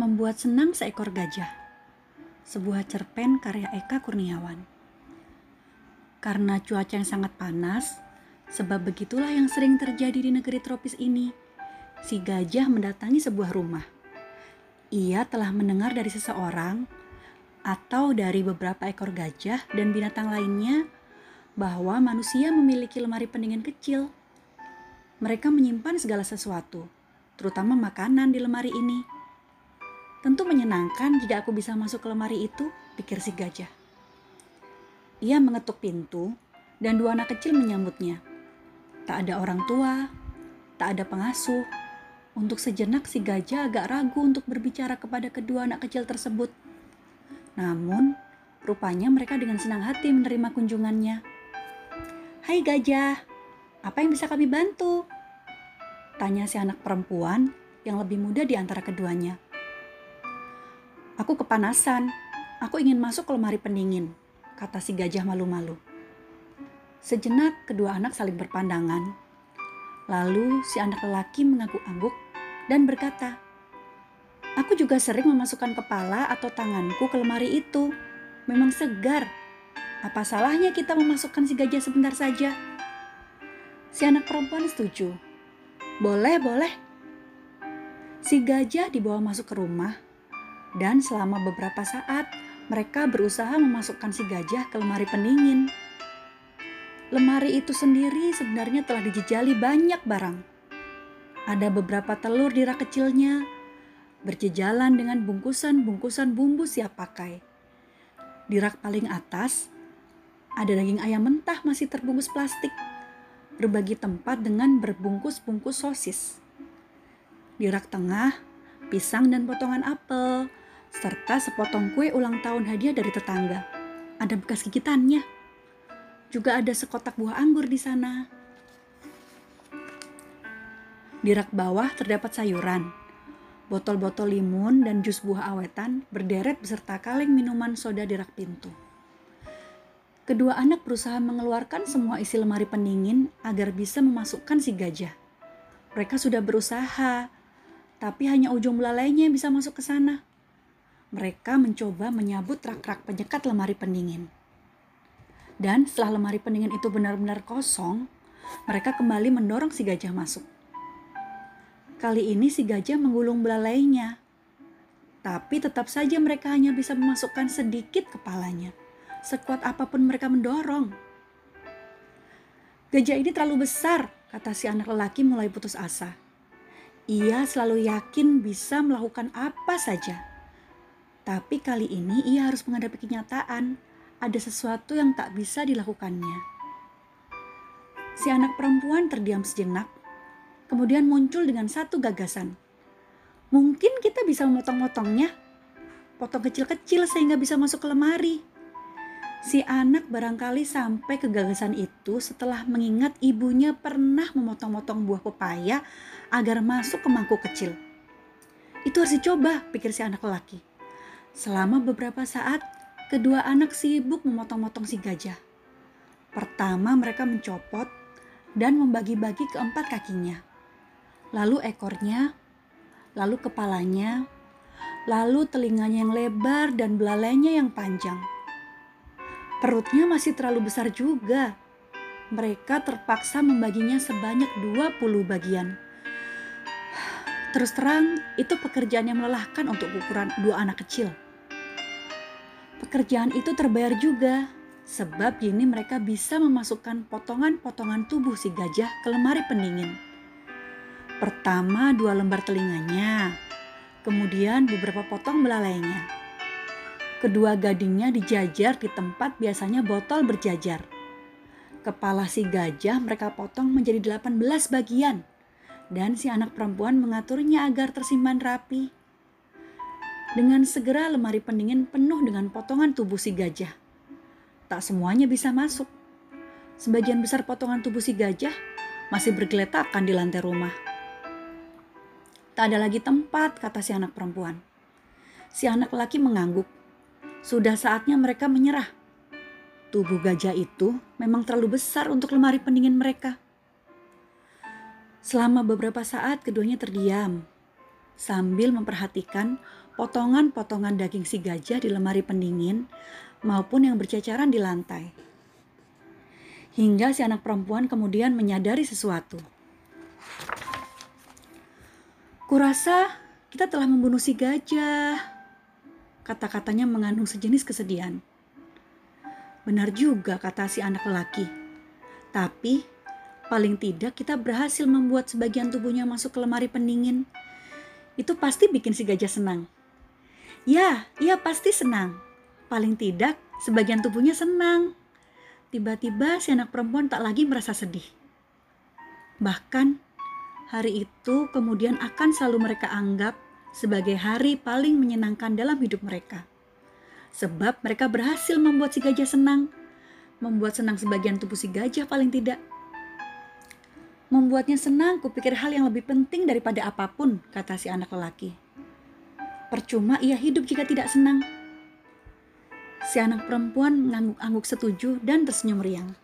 Membuat senang seekor gajah. Sebuah cerpen karya Eka Kurniawan. Karena cuaca yang sangat panas, sebab begitulah yang sering terjadi di negeri tropis ini. Si gajah mendatangi sebuah rumah. Ia telah mendengar dari seseorang atau dari beberapa ekor gajah dan binatang lainnya bahwa manusia memiliki lemari pendingin kecil. Mereka menyimpan segala sesuatu, terutama makanan di lemari ini. Tentu menyenangkan jika aku bisa masuk ke lemari itu, pikir si gajah. Ia mengetuk pintu dan dua anak kecil menyambutnya. Tak ada orang tua, tak ada pengasuh. Untuk sejenak si gajah agak ragu untuk berbicara kepada kedua anak kecil tersebut. Namun, rupanya mereka dengan senang hati menerima kunjungannya. Hai gajah, apa yang bisa kami bantu? Tanya si anak perempuan yang lebih muda di antara keduanya. Aku kepanasan. Aku ingin masuk ke lemari pendingin, kata si gajah malu-malu. Sejenak kedua anak saling berpandangan. Lalu si anak lelaki mengangguk-angguk dan berkata, Aku juga sering memasukkan kepala atau tanganku ke lemari itu. Memang segar. Apa salahnya kita memasukkan si gajah sebentar saja? Si anak perempuan setuju. Boleh, boleh. Si gajah dibawa masuk ke rumah dan selama beberapa saat mereka berusaha memasukkan si gajah ke lemari pendingin. Lemari itu sendiri sebenarnya telah dijejali banyak barang. Ada beberapa telur di rak kecilnya, berjejalan dengan bungkusan-bungkusan bumbu siap pakai. Di rak paling atas, ada daging ayam mentah masih terbungkus plastik, berbagi tempat dengan berbungkus-bungkus sosis. Di rak tengah, pisang dan potongan apel, serta sepotong kue ulang tahun hadiah dari tetangga. Ada bekas gigitannya. Juga ada sekotak buah anggur di sana. Di rak bawah terdapat sayuran, botol-botol limun dan jus buah awetan berderet beserta kaleng minuman soda di rak pintu. Kedua anak berusaha mengeluarkan semua isi lemari pendingin agar bisa memasukkan si gajah. Mereka sudah berusaha, tapi hanya ujung belalainya yang bisa masuk ke sana mereka mencoba menyabut rak-rak penyekat lemari pendingin. Dan setelah lemari pendingin itu benar-benar kosong, mereka kembali mendorong si gajah masuk. Kali ini si gajah menggulung belalainya. Tapi tetap saja mereka hanya bisa memasukkan sedikit kepalanya. Sekuat apa pun mereka mendorong. Gajah ini terlalu besar, kata si anak lelaki mulai putus asa. Ia selalu yakin bisa melakukan apa saja tapi kali ini ia harus menghadapi kenyataan, ada sesuatu yang tak bisa dilakukannya. Si anak perempuan terdiam sejenak, kemudian muncul dengan satu gagasan. Mungkin kita bisa memotong-motongnya, potong kecil-kecil sehingga bisa masuk ke lemari. Si anak barangkali sampai ke gagasan itu setelah mengingat ibunya pernah memotong-motong buah pepaya agar masuk ke mangkuk kecil. Itu harus dicoba, pikir si anak lelaki. Selama beberapa saat, kedua anak sibuk memotong-motong si gajah. Pertama mereka mencopot dan membagi-bagi keempat kakinya. Lalu ekornya, lalu kepalanya, lalu telinganya yang lebar dan belalainya yang panjang. Perutnya masih terlalu besar juga. Mereka terpaksa membaginya sebanyak 20 bagian Terus terang, itu pekerjaan yang melelahkan untuk ukuran dua anak kecil. Pekerjaan itu terbayar juga, sebab kini mereka bisa memasukkan potongan-potongan tubuh si gajah ke lemari pendingin. Pertama dua lembar telinganya, kemudian beberapa potong belalainya. Kedua gadingnya dijajar di tempat biasanya botol berjajar. Kepala si gajah mereka potong menjadi 18 bagian dan si anak perempuan mengaturnya agar tersimpan rapi. Dengan segera lemari pendingin penuh dengan potongan tubuh si gajah. Tak semuanya bisa masuk. Sebagian besar potongan tubuh si gajah masih bergeletakan di lantai rumah. Tak ada lagi tempat, kata si anak perempuan. Si anak laki mengangguk. Sudah saatnya mereka menyerah. Tubuh gajah itu memang terlalu besar untuk lemari pendingin mereka. Selama beberapa saat keduanya terdiam. sambil memperhatikan potongan-potongan daging si gajah di lemari pendingin maupun yang berceceran di lantai. Hingga si anak perempuan kemudian menyadari sesuatu. Kurasa kita telah membunuh si gajah. Kata-katanya mengandung sejenis kesedihan. Benar juga kata si anak lelaki. Tapi paling tidak kita berhasil membuat sebagian tubuhnya masuk ke lemari pendingin. Itu pasti bikin si gajah senang. Ya, ia pasti senang. Paling tidak sebagian tubuhnya senang. Tiba-tiba si anak perempuan tak lagi merasa sedih. Bahkan hari itu kemudian akan selalu mereka anggap sebagai hari paling menyenangkan dalam hidup mereka. Sebab mereka berhasil membuat si gajah senang, membuat senang sebagian tubuh si gajah paling tidak. Membuatnya senang, kupikir hal yang lebih penting daripada apa pun, kata si anak lelaki. Percuma ia hidup jika tidak senang. Si anak perempuan mengangguk-angguk setuju dan tersenyum riang.